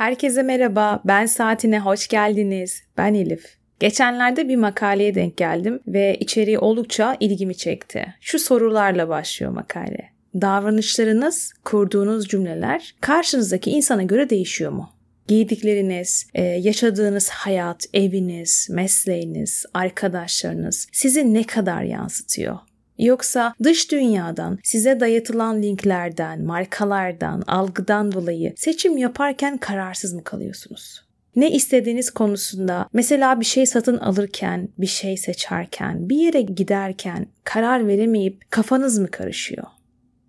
Herkese merhaba, ben Saatine hoş geldiniz. Ben Elif. Geçenlerde bir makaleye denk geldim ve içeriği oldukça ilgimi çekti. Şu sorularla başlıyor makale. Davranışlarınız, kurduğunuz cümleler karşınızdaki insana göre değişiyor mu? Giydikleriniz, e, yaşadığınız hayat, eviniz, mesleğiniz, arkadaşlarınız sizi ne kadar yansıtıyor? Yoksa dış dünyadan, size dayatılan linklerden, markalardan, algıdan dolayı seçim yaparken kararsız mı kalıyorsunuz? Ne istediğiniz konusunda mesela bir şey satın alırken, bir şey seçerken, bir yere giderken karar veremeyip kafanız mı karışıyor?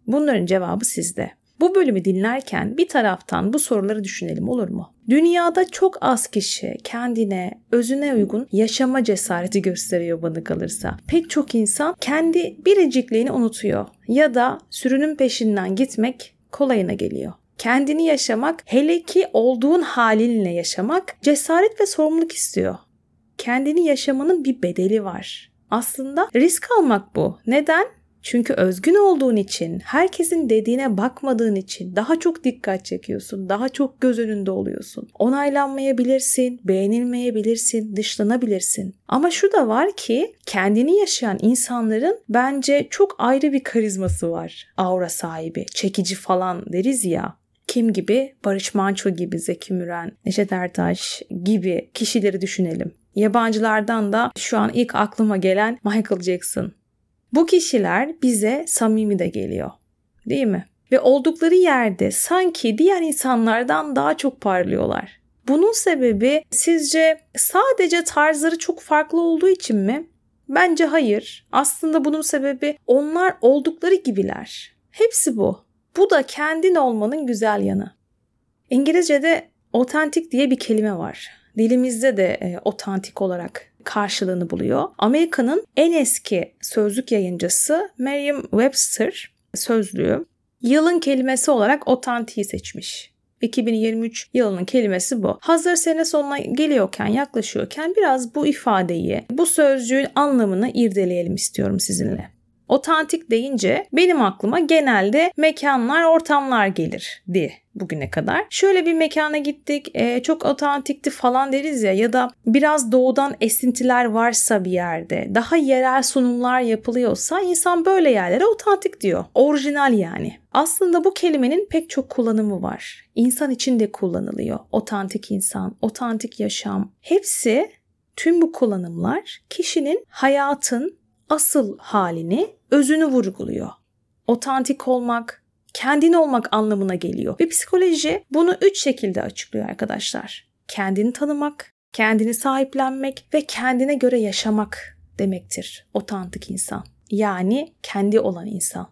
Bunların cevabı sizde. Bu bölümü dinlerken bir taraftan bu soruları düşünelim olur mu? Dünyada çok az kişi kendine, özüne uygun yaşama cesareti gösteriyor bana kalırsa. Pek çok insan kendi biricikliğini unutuyor ya da sürünün peşinden gitmek kolayına geliyor. Kendini yaşamak, hele ki olduğun halinle yaşamak cesaret ve sorumluluk istiyor. Kendini yaşamanın bir bedeli var. Aslında risk almak bu. Neden? Çünkü özgün olduğun için, herkesin dediğine bakmadığın için daha çok dikkat çekiyorsun, daha çok göz önünde oluyorsun. Onaylanmayabilirsin, beğenilmeyebilirsin, dışlanabilirsin. Ama şu da var ki kendini yaşayan insanların bence çok ayrı bir karizması var. Aura sahibi, çekici falan deriz ya. Kim gibi? Barış Manço gibi, Zeki Müren, Neşet Ertaş gibi kişileri düşünelim. Yabancılardan da şu an ilk aklıma gelen Michael Jackson. Bu kişiler bize samimi de geliyor. Değil mi? Ve oldukları yerde sanki diğer insanlardan daha çok parlıyorlar. Bunun sebebi sizce sadece tarzları çok farklı olduğu için mi? Bence hayır. Aslında bunun sebebi onlar oldukları gibiler. Hepsi bu. Bu da kendin olmanın güzel yanı. İngilizce'de otantik diye bir kelime var. Dilimizde de e, otantik olarak karşılığını buluyor. Amerika'nın en eski sözlük yayıncısı Merriam-Webster sözlüğü yılın kelimesi olarak otantiği seçmiş. 2023 yılının kelimesi bu. Hazır sene sonuna geliyorken, yaklaşıyorken biraz bu ifadeyi, bu sözcüğün anlamını irdeleyelim istiyorum sizinle. Otantik deyince benim aklıma genelde mekanlar, ortamlar gelirdi bugüne kadar. Şöyle bir mekana gittik, e, çok otantikti falan deriz ya ya da biraz doğudan esintiler varsa bir yerde, daha yerel sunumlar yapılıyorsa insan böyle yerlere otantik diyor. Orijinal yani. Aslında bu kelimenin pek çok kullanımı var. İnsan için de kullanılıyor. Otantik insan, otantik yaşam. Hepsi tüm bu kullanımlar kişinin hayatın asıl halini, özünü vurguluyor. Otantik olmak, kendin olmak anlamına geliyor. Ve psikoloji bunu üç şekilde açıklıyor arkadaşlar. Kendini tanımak, kendini sahiplenmek ve kendine göre yaşamak demektir otantik insan. Yani kendi olan insan.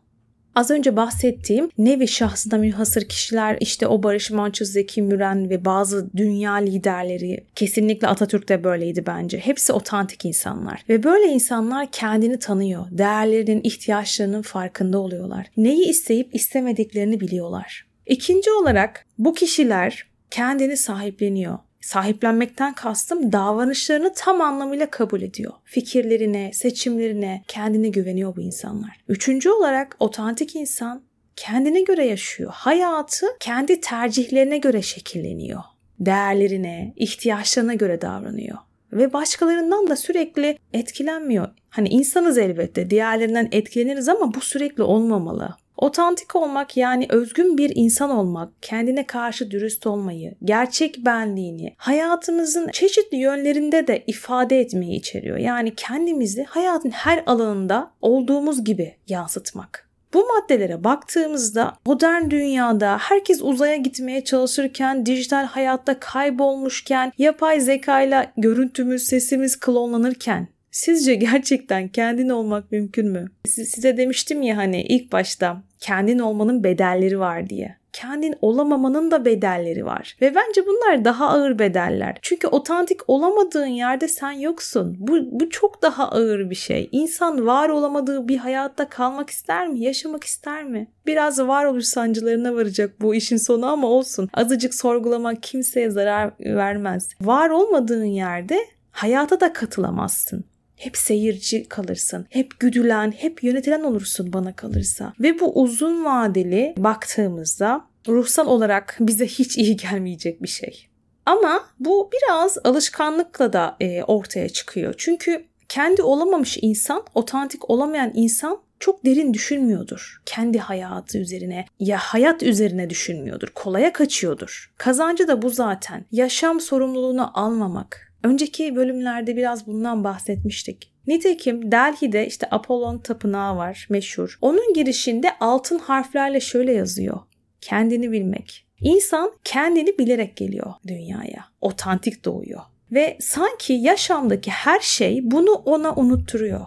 Az önce bahsettiğim nevi şahsına münhasır kişiler işte o Barış Manço, Zeki Müren ve bazı dünya liderleri kesinlikle Atatürk de böyleydi bence. Hepsi otantik insanlar ve böyle insanlar kendini tanıyor. Değerlerinin, ihtiyaçlarının farkında oluyorlar. Neyi isteyip istemediklerini biliyorlar. İkinci olarak bu kişiler kendini sahipleniyor Sahiplenmekten kastım davranışlarını tam anlamıyla kabul ediyor. Fikirlerine, seçimlerine, kendine güveniyor bu insanlar. Üçüncü olarak otantik insan kendine göre yaşıyor. Hayatı kendi tercihlerine göre şekilleniyor. Değerlerine, ihtiyaçlarına göre davranıyor ve başkalarından da sürekli etkilenmiyor. Hani insanız elbette, diğerlerinden etkileniriz ama bu sürekli olmamalı. Otantik olmak yani özgün bir insan olmak, kendine karşı dürüst olmayı, gerçek benliğini hayatımızın çeşitli yönlerinde de ifade etmeyi içeriyor. Yani kendimizi hayatın her alanında olduğumuz gibi yansıtmak. Bu maddelere baktığımızda modern dünyada herkes uzaya gitmeye çalışırken, dijital hayatta kaybolmuşken, yapay zekayla görüntümüz, sesimiz klonlanırken Sizce gerçekten kendin olmak mümkün mü? Size demiştim ya hani ilk başta kendin olmanın bedelleri var diye. Kendin olamamanın da bedelleri var. Ve bence bunlar daha ağır bedeller. Çünkü otantik olamadığın yerde sen yoksun. Bu, bu çok daha ağır bir şey. İnsan var olamadığı bir hayatta kalmak ister mi? Yaşamak ister mi? Biraz varoluş sancılarına varacak bu işin sonu ama olsun. Azıcık sorgulamak kimseye zarar vermez. Var olmadığın yerde hayata da katılamazsın. Hep seyirci kalırsın. Hep güdülen, hep yönetilen olursun bana kalırsa. Ve bu uzun vadeli baktığımızda ruhsal olarak bize hiç iyi gelmeyecek bir şey. Ama bu biraz alışkanlıkla da e, ortaya çıkıyor. Çünkü kendi olamamış insan, otantik olamayan insan çok derin düşünmüyordur. Kendi hayatı üzerine ya hayat üzerine düşünmüyordur. Kolaya kaçıyordur. Kazancı da bu zaten. Yaşam sorumluluğunu almamak. Önceki bölümlerde biraz bundan bahsetmiştik. Nitekim Delhi'de işte Apollon tapınağı var meşhur. Onun girişinde altın harflerle şöyle yazıyor. Kendini bilmek. İnsan kendini bilerek geliyor dünyaya. Otantik doğuyor. Ve sanki yaşamdaki her şey bunu ona unutturuyor.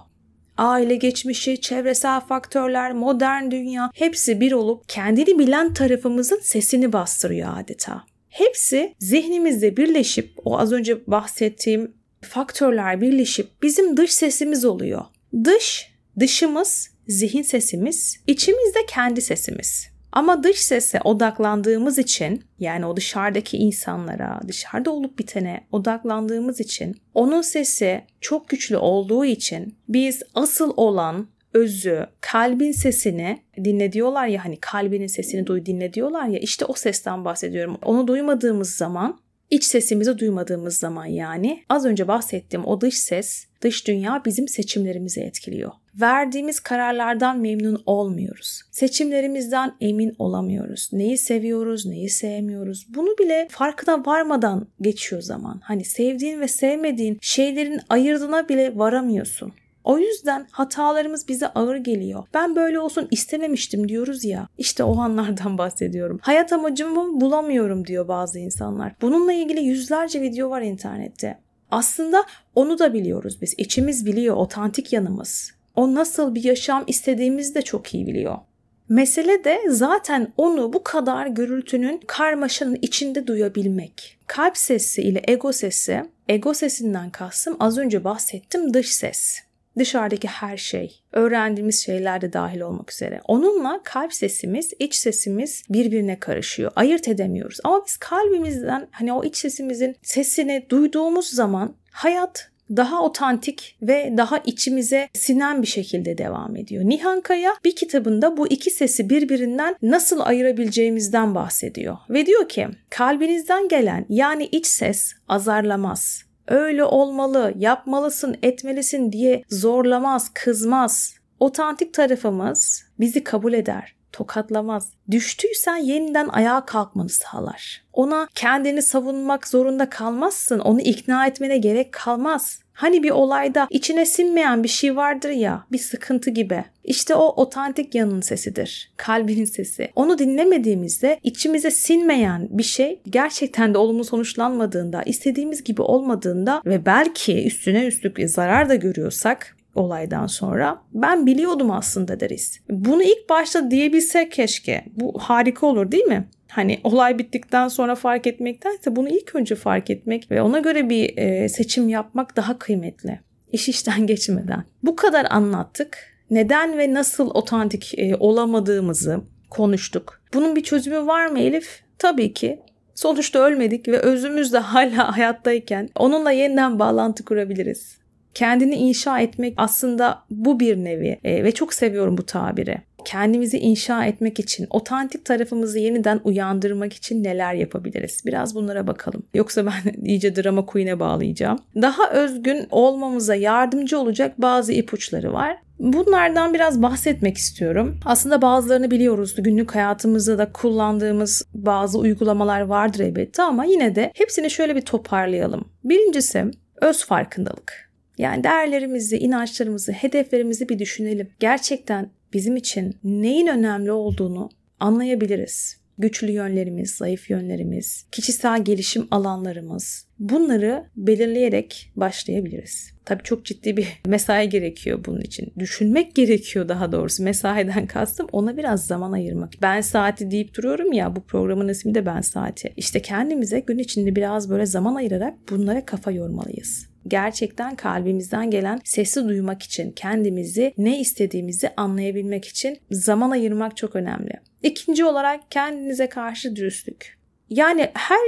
Aile geçmişi, çevresel faktörler, modern dünya hepsi bir olup kendini bilen tarafımızın sesini bastırıyor adeta. Hepsi zihnimizde birleşip o az önce bahsettiğim faktörler birleşip bizim dış sesimiz oluyor. Dış, dışımız, zihin sesimiz, içimizde kendi sesimiz. Ama dış sese odaklandığımız için yani o dışarıdaki insanlara, dışarıda olup bitene odaklandığımız için onun sesi çok güçlü olduğu için biz asıl olan özü, kalbin sesini dinle diyorlar ya hani kalbinin sesini duy dinle diyorlar ya işte o sesten bahsediyorum. Onu duymadığımız zaman iç sesimizi duymadığımız zaman yani az önce bahsettiğim o dış ses, dış dünya bizim seçimlerimizi etkiliyor. Verdiğimiz kararlardan memnun olmuyoruz. Seçimlerimizden emin olamıyoruz. Neyi seviyoruz, neyi sevmiyoruz. Bunu bile farkına varmadan geçiyor zaman. Hani sevdiğin ve sevmediğin şeylerin ayırdına bile varamıyorsun. O yüzden hatalarımız bize ağır geliyor. Ben böyle olsun istememiştim diyoruz ya. İşte o anlardan bahsediyorum. Hayat amacımı bulamıyorum diyor bazı insanlar. Bununla ilgili yüzlerce video var internette. Aslında onu da biliyoruz biz. İçimiz biliyor, otantik yanımız. O nasıl bir yaşam istediğimizi de çok iyi biliyor. Mesele de zaten onu bu kadar gürültünün, karmaşanın içinde duyabilmek. Kalp sesi ile ego sesi, ego sesinden kastım az önce bahsettim dış ses. Dışarıdaki her şey, öğrendiğimiz şeyler de dahil olmak üzere. Onunla kalp sesimiz, iç sesimiz birbirine karışıyor. Ayırt edemiyoruz. Ama biz kalbimizden hani o iç sesimizin sesini duyduğumuz zaman hayat daha otantik ve daha içimize sinen bir şekilde devam ediyor. Nihan Kaya bir kitabında bu iki sesi birbirinden nasıl ayırabileceğimizden bahsediyor. Ve diyor ki kalbinizden gelen yani iç ses azarlamaz. Öyle olmalı, yapmalısın, etmelisin diye zorlamaz, kızmaz. Otantik tarafımız bizi kabul eder tokatlamaz. Düştüysen yeniden ayağa kalkmanı sağlar. Ona kendini savunmak zorunda kalmazsın. Onu ikna etmene gerek kalmaz. Hani bir olayda içine sinmeyen bir şey vardır ya, bir sıkıntı gibi. İşte o otantik yanın sesidir. Kalbinin sesi. Onu dinlemediğimizde içimize sinmeyen bir şey gerçekten de olumlu sonuçlanmadığında, istediğimiz gibi olmadığında ve belki üstüne üstlük zarar da görüyorsak olaydan sonra ben biliyordum aslında deriz. Bunu ilk başta diyebilsek keşke. Bu harika olur değil mi? Hani olay bittikten sonra fark etmektense bunu ilk önce fark etmek ve ona göre bir e, seçim yapmak daha kıymetli. İş işten geçmeden. Bu kadar anlattık. Neden ve nasıl otantik e, olamadığımızı konuştuk. Bunun bir çözümü var mı Elif? Tabii ki. Sonuçta ölmedik ve özümüz de hala hayattayken onunla yeniden bağlantı kurabiliriz kendini inşa etmek aslında bu bir nevi e, ve çok seviyorum bu tabiri. Kendimizi inşa etmek için, otantik tarafımızı yeniden uyandırmak için neler yapabiliriz? Biraz bunlara bakalım. Yoksa ben iyice drama queen'e bağlayacağım. Daha özgün olmamıza yardımcı olacak bazı ipuçları var. Bunlardan biraz bahsetmek istiyorum. Aslında bazılarını biliyoruz. Günlük hayatımızda da kullandığımız bazı uygulamalar vardır elbette ama yine de hepsini şöyle bir toparlayalım. Birincisi öz farkındalık. Yani değerlerimizi, inançlarımızı, hedeflerimizi bir düşünelim. Gerçekten bizim için neyin önemli olduğunu anlayabiliriz. Güçlü yönlerimiz, zayıf yönlerimiz, kişisel gelişim alanlarımız bunları belirleyerek başlayabiliriz. Tabii çok ciddi bir mesai gerekiyor bunun için. Düşünmek gerekiyor daha doğrusu. Mesaiden kastım ona biraz zaman ayırmak. Ben saati deyip duruyorum ya bu programın ismi de ben saati. İşte kendimize gün içinde biraz böyle zaman ayırarak bunlara kafa yormalıyız gerçekten kalbimizden gelen sesi duymak için, kendimizi ne istediğimizi anlayabilmek için zaman ayırmak çok önemli. İkinci olarak kendinize karşı dürüstlük. Yani her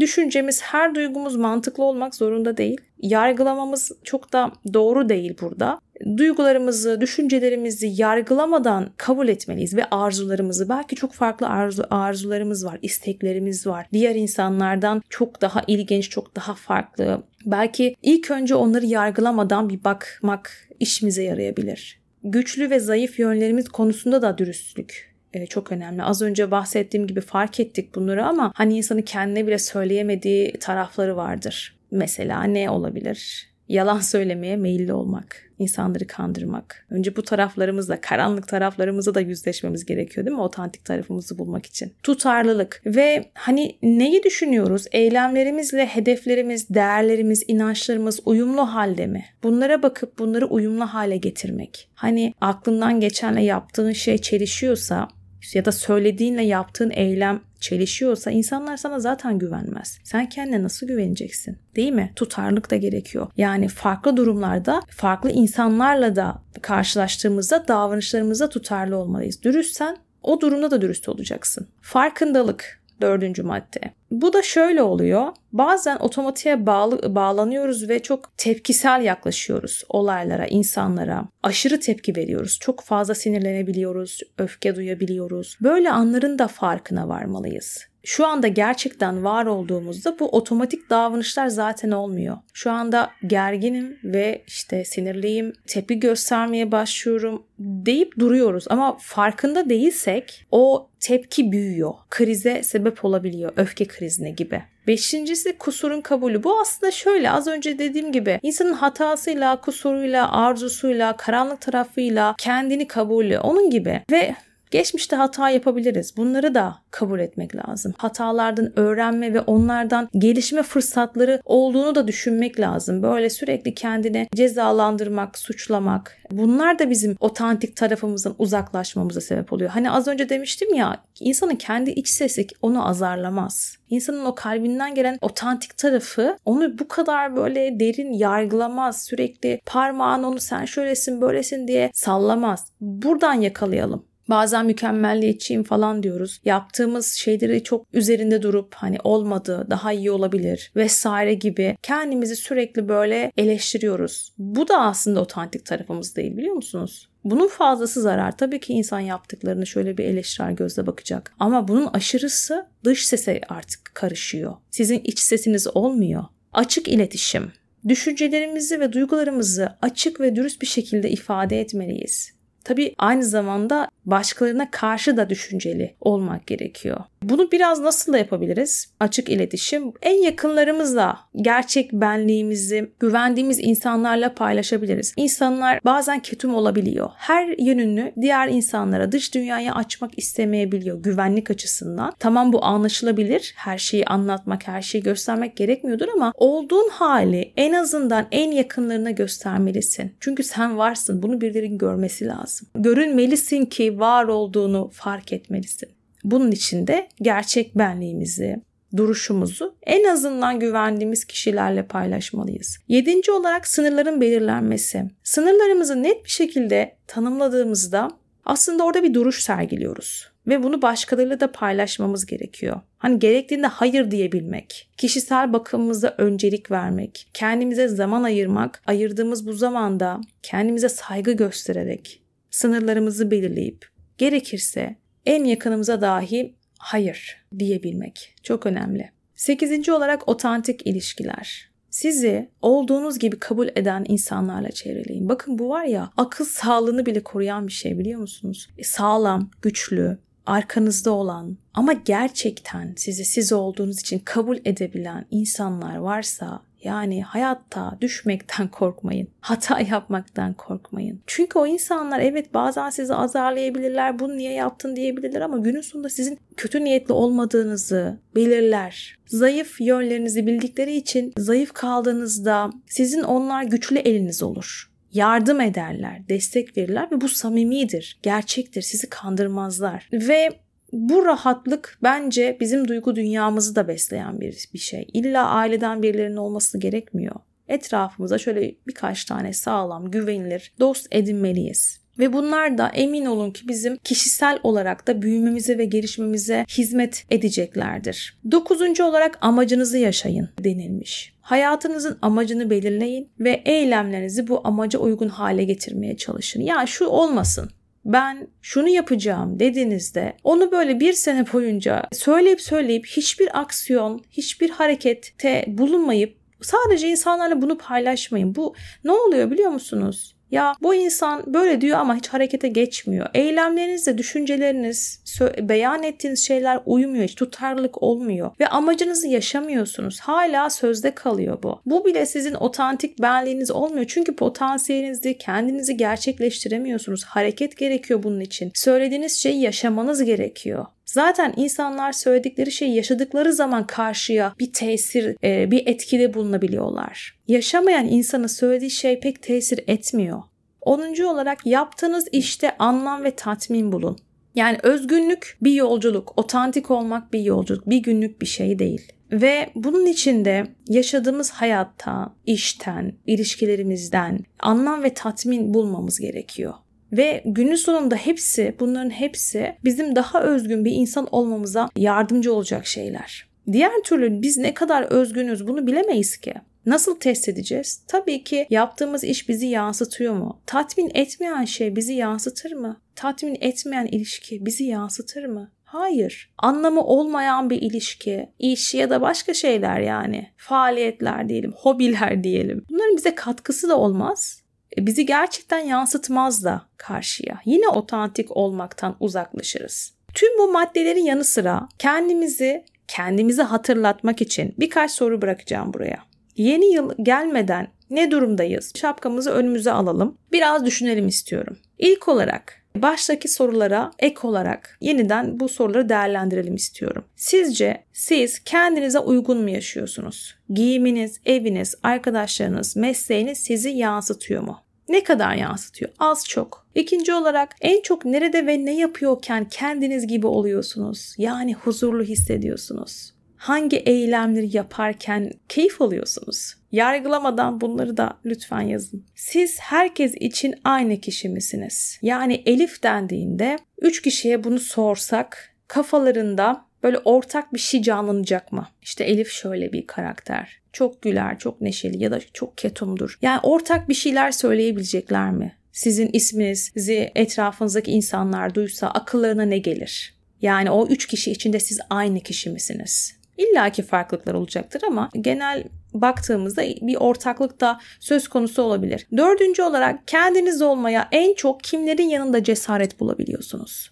düşüncemiz, her duygumuz mantıklı olmak zorunda değil. Yargılamamız çok da doğru değil burada. Duygularımızı, düşüncelerimizi yargılamadan kabul etmeliyiz ve arzularımızı belki çok farklı arzu arzularımız var, isteklerimiz var. Diğer insanlardan çok daha ilginç, çok daha farklı. Belki ilk önce onları yargılamadan bir bakmak işimize yarayabilir. Güçlü ve zayıf yönlerimiz konusunda da dürüstlük e, çok önemli. Az önce bahsettiğim gibi fark ettik bunları ama hani insanın kendine bile söyleyemediği tarafları vardır. Mesela ne olabilir? Yalan söylemeye meyilli olmak, insanları kandırmak. Önce bu taraflarımızla, karanlık taraflarımızla da yüzleşmemiz gerekiyor değil mi? Otantik tarafımızı bulmak için. Tutarlılık ve hani neyi düşünüyoruz? Eylemlerimizle hedeflerimiz, değerlerimiz, inançlarımız uyumlu halde mi? Bunlara bakıp bunları uyumlu hale getirmek. Hani aklından geçenle yaptığın şey çelişiyorsa ya da söylediğinle yaptığın eylem çelişiyorsa insanlar sana zaten güvenmez. Sen kendine nasıl güveneceksin? Değil mi? Tutarlık da gerekiyor. Yani farklı durumlarda farklı insanlarla da karşılaştığımızda davranışlarımızda tutarlı olmalıyız. Dürüstsen o durumda da dürüst olacaksın. Farkındalık Dördüncü madde. Bu da şöyle oluyor. Bazen otomatiğe bağlı, bağlanıyoruz ve çok tepkisel yaklaşıyoruz olaylara, insanlara. Aşırı tepki veriyoruz. Çok fazla sinirlenebiliyoruz, öfke duyabiliyoruz. Böyle anların da farkına varmalıyız şu anda gerçekten var olduğumuzda bu otomatik davranışlar zaten olmuyor. Şu anda gerginim ve işte sinirliyim, tepki göstermeye başlıyorum deyip duruyoruz ama farkında değilsek o tepki büyüyor. Krize sebep olabiliyor, öfke krizine gibi. Beşincisi kusurun kabulü. Bu aslında şöyle az önce dediğim gibi insanın hatasıyla, kusuruyla, arzusuyla, karanlık tarafıyla kendini kabulü onun gibi. Ve Geçmişte hata yapabiliriz. Bunları da kabul etmek lazım. Hatalardan öğrenme ve onlardan gelişme fırsatları olduğunu da düşünmek lazım. Böyle sürekli kendini cezalandırmak, suçlamak. Bunlar da bizim otantik tarafımızdan uzaklaşmamıza sebep oluyor. Hani az önce demiştim ya insanın kendi iç sesi onu azarlamaz. İnsanın o kalbinden gelen otantik tarafı onu bu kadar böyle derin yargılamaz. Sürekli parmağın onu sen şöylesin böylesin diye sallamaz. Buradan yakalayalım. Bazen mükemmelliyetçiyim falan diyoruz. Yaptığımız şeyleri çok üzerinde durup hani olmadı, daha iyi olabilir vesaire gibi kendimizi sürekli böyle eleştiriyoruz. Bu da aslında otantik tarafımız değil biliyor musunuz? Bunun fazlası zarar. Tabii ki insan yaptıklarını şöyle bir eleştirel gözle bakacak. Ama bunun aşırısı dış sese artık karışıyor. Sizin iç sesiniz olmuyor. Açık iletişim. Düşüncelerimizi ve duygularımızı açık ve dürüst bir şekilde ifade etmeliyiz. Tabii aynı zamanda başkalarına karşı da düşünceli olmak gerekiyor. Bunu biraz nasıl da yapabiliriz? Açık iletişim. En yakınlarımızla gerçek benliğimizi güvendiğimiz insanlarla paylaşabiliriz. İnsanlar bazen ketum olabiliyor. Her yönünü diğer insanlara, dış dünyaya açmak istemeyebiliyor güvenlik açısından. Tamam bu anlaşılabilir. Her şeyi anlatmak, her şeyi göstermek gerekmiyordur ama olduğun hali en azından en yakınlarına göstermelisin. Çünkü sen varsın. Bunu birilerinin görmesi lazım. Görünmelisin ki var olduğunu fark etmelisin. Bunun için de gerçek benliğimizi, duruşumuzu en azından güvendiğimiz kişilerle paylaşmalıyız. Yedinci olarak sınırların belirlenmesi. Sınırlarımızı net bir şekilde tanımladığımızda aslında orada bir duruş sergiliyoruz. Ve bunu başkalarıyla da paylaşmamız gerekiyor. Hani gerektiğinde hayır diyebilmek, kişisel bakımımıza öncelik vermek, kendimize zaman ayırmak, ayırdığımız bu zamanda kendimize saygı göstererek, sınırlarımızı belirleyip gerekirse en yakınımıza dahi hayır diyebilmek çok önemli. Sekizinci olarak otantik ilişkiler. Sizi olduğunuz gibi kabul eden insanlarla çevreleyin. Bakın bu var ya akıl sağlığını bile koruyan bir şey biliyor musunuz? E, sağlam, güçlü, arkanızda olan ama gerçekten sizi siz olduğunuz için kabul edebilen insanlar varsa yani hayatta düşmekten korkmayın. Hata yapmaktan korkmayın. Çünkü o insanlar evet bazen sizi azarlayabilirler. Bunu niye yaptın diyebilirler ama günün sonunda sizin kötü niyetli olmadığınızı belirler. Zayıf yönlerinizi bildikleri için zayıf kaldığınızda sizin onlar güçlü eliniz olur yardım ederler, destek verirler ve bu samimidir, gerçektir, sizi kandırmazlar. Ve bu rahatlık bence bizim duygu dünyamızı da besleyen bir, bir şey. İlla aileden birilerinin olması gerekmiyor. Etrafımıza şöyle birkaç tane sağlam, güvenilir dost edinmeliyiz. Ve bunlar da emin olun ki bizim kişisel olarak da büyümemize ve gelişmemize hizmet edeceklerdir. Dokuzuncu olarak amacınızı yaşayın denilmiş. Hayatınızın amacını belirleyin ve eylemlerinizi bu amaca uygun hale getirmeye çalışın. Ya şu olmasın, ben şunu yapacağım dediğinizde onu böyle bir sene boyunca söyleyip söyleyip hiçbir aksiyon, hiçbir harekette bulunmayıp sadece insanlarla bunu paylaşmayın. Bu ne oluyor biliyor musunuz? Ya bu insan böyle diyor ama hiç harekete geçmiyor. Eylemlerinizle düşünceleriniz, beyan ettiğiniz şeyler uymuyor, hiç tutarlılık olmuyor ve amacınızı yaşamıyorsunuz. Hala sözde kalıyor bu. Bu bile sizin otantik benliğiniz olmuyor. Çünkü potansiyelinizi, kendinizi gerçekleştiremiyorsunuz. Hareket gerekiyor bunun için. Söylediğiniz şeyi yaşamanız gerekiyor. Zaten insanlar söyledikleri şeyi yaşadıkları zaman karşıya bir tesir, e, bir etkide bulunabiliyorlar. Yaşamayan insana söylediği şey pek tesir etmiyor. Onuncu olarak yaptığınız işte anlam ve tatmin bulun. Yani özgünlük bir yolculuk, otantik olmak bir yolculuk, bir günlük bir şey değil. Ve bunun içinde yaşadığımız hayatta, işten, ilişkilerimizden anlam ve tatmin bulmamız gerekiyor. Ve günün sonunda hepsi, bunların hepsi bizim daha özgün bir insan olmamıza yardımcı olacak şeyler. Diğer türlü biz ne kadar özgünüz bunu bilemeyiz ki. Nasıl test edeceğiz? Tabii ki yaptığımız iş bizi yansıtıyor mu? Tatmin etmeyen şey bizi yansıtır mı? Tatmin etmeyen ilişki bizi yansıtır mı? Hayır. Anlamı olmayan bir ilişki, iş ya da başka şeyler yani. Faaliyetler diyelim, hobiler diyelim. Bunların bize katkısı da olmaz. E, bizi gerçekten yansıtmaz da karşıya. Yine otantik olmaktan uzaklaşırız. Tüm bu maddelerin yanı sıra kendimizi kendimizi hatırlatmak için birkaç soru bırakacağım buraya. Yeni yıl gelmeden ne durumdayız? Şapkamızı önümüze alalım. Biraz düşünelim istiyorum. İlk olarak Baştaki sorulara ek olarak yeniden bu soruları değerlendirelim istiyorum. Sizce siz kendinize uygun mu yaşıyorsunuz? Giyiminiz, eviniz, arkadaşlarınız, mesleğiniz sizi yansıtıyor mu? Ne kadar yansıtıyor? Az çok. İkinci olarak en çok nerede ve ne yapıyorken kendiniz gibi oluyorsunuz? Yani huzurlu hissediyorsunuz hangi eylemleri yaparken keyif alıyorsunuz? Yargılamadan bunları da lütfen yazın. Siz herkes için aynı kişi misiniz? Yani Elif dendiğinde 3 kişiye bunu sorsak kafalarında böyle ortak bir şey canlanacak mı? İşte Elif şöyle bir karakter. Çok güler, çok neşeli ya da çok ketumdur. Yani ortak bir şeyler söyleyebilecekler mi? Sizin isminizi etrafınızdaki insanlar duysa akıllarına ne gelir? Yani o üç kişi içinde siz aynı kişi misiniz? İlla ki farklılıklar olacaktır ama genel baktığımızda bir ortaklık da söz konusu olabilir. Dördüncü olarak kendiniz olmaya en çok kimlerin yanında cesaret bulabiliyorsunuz?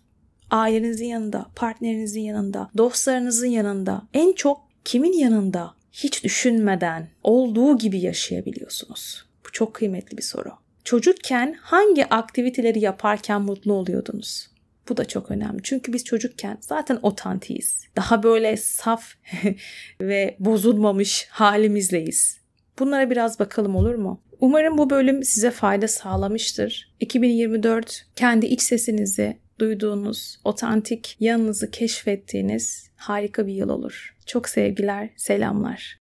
Ailenizin yanında, partnerinizin yanında, dostlarınızın yanında, en çok kimin yanında hiç düşünmeden olduğu gibi yaşayabiliyorsunuz? Bu çok kıymetli bir soru. Çocukken hangi aktiviteleri yaparken mutlu oluyordunuz? Bu da çok önemli. Çünkü biz çocukken zaten otantiyiz. Daha böyle saf ve bozulmamış halimizleyiz. Bunlara biraz bakalım olur mu? Umarım bu bölüm size fayda sağlamıştır. 2024 kendi iç sesinizi duyduğunuz, otantik yanınızı keşfettiğiniz harika bir yıl olur. Çok sevgiler, selamlar.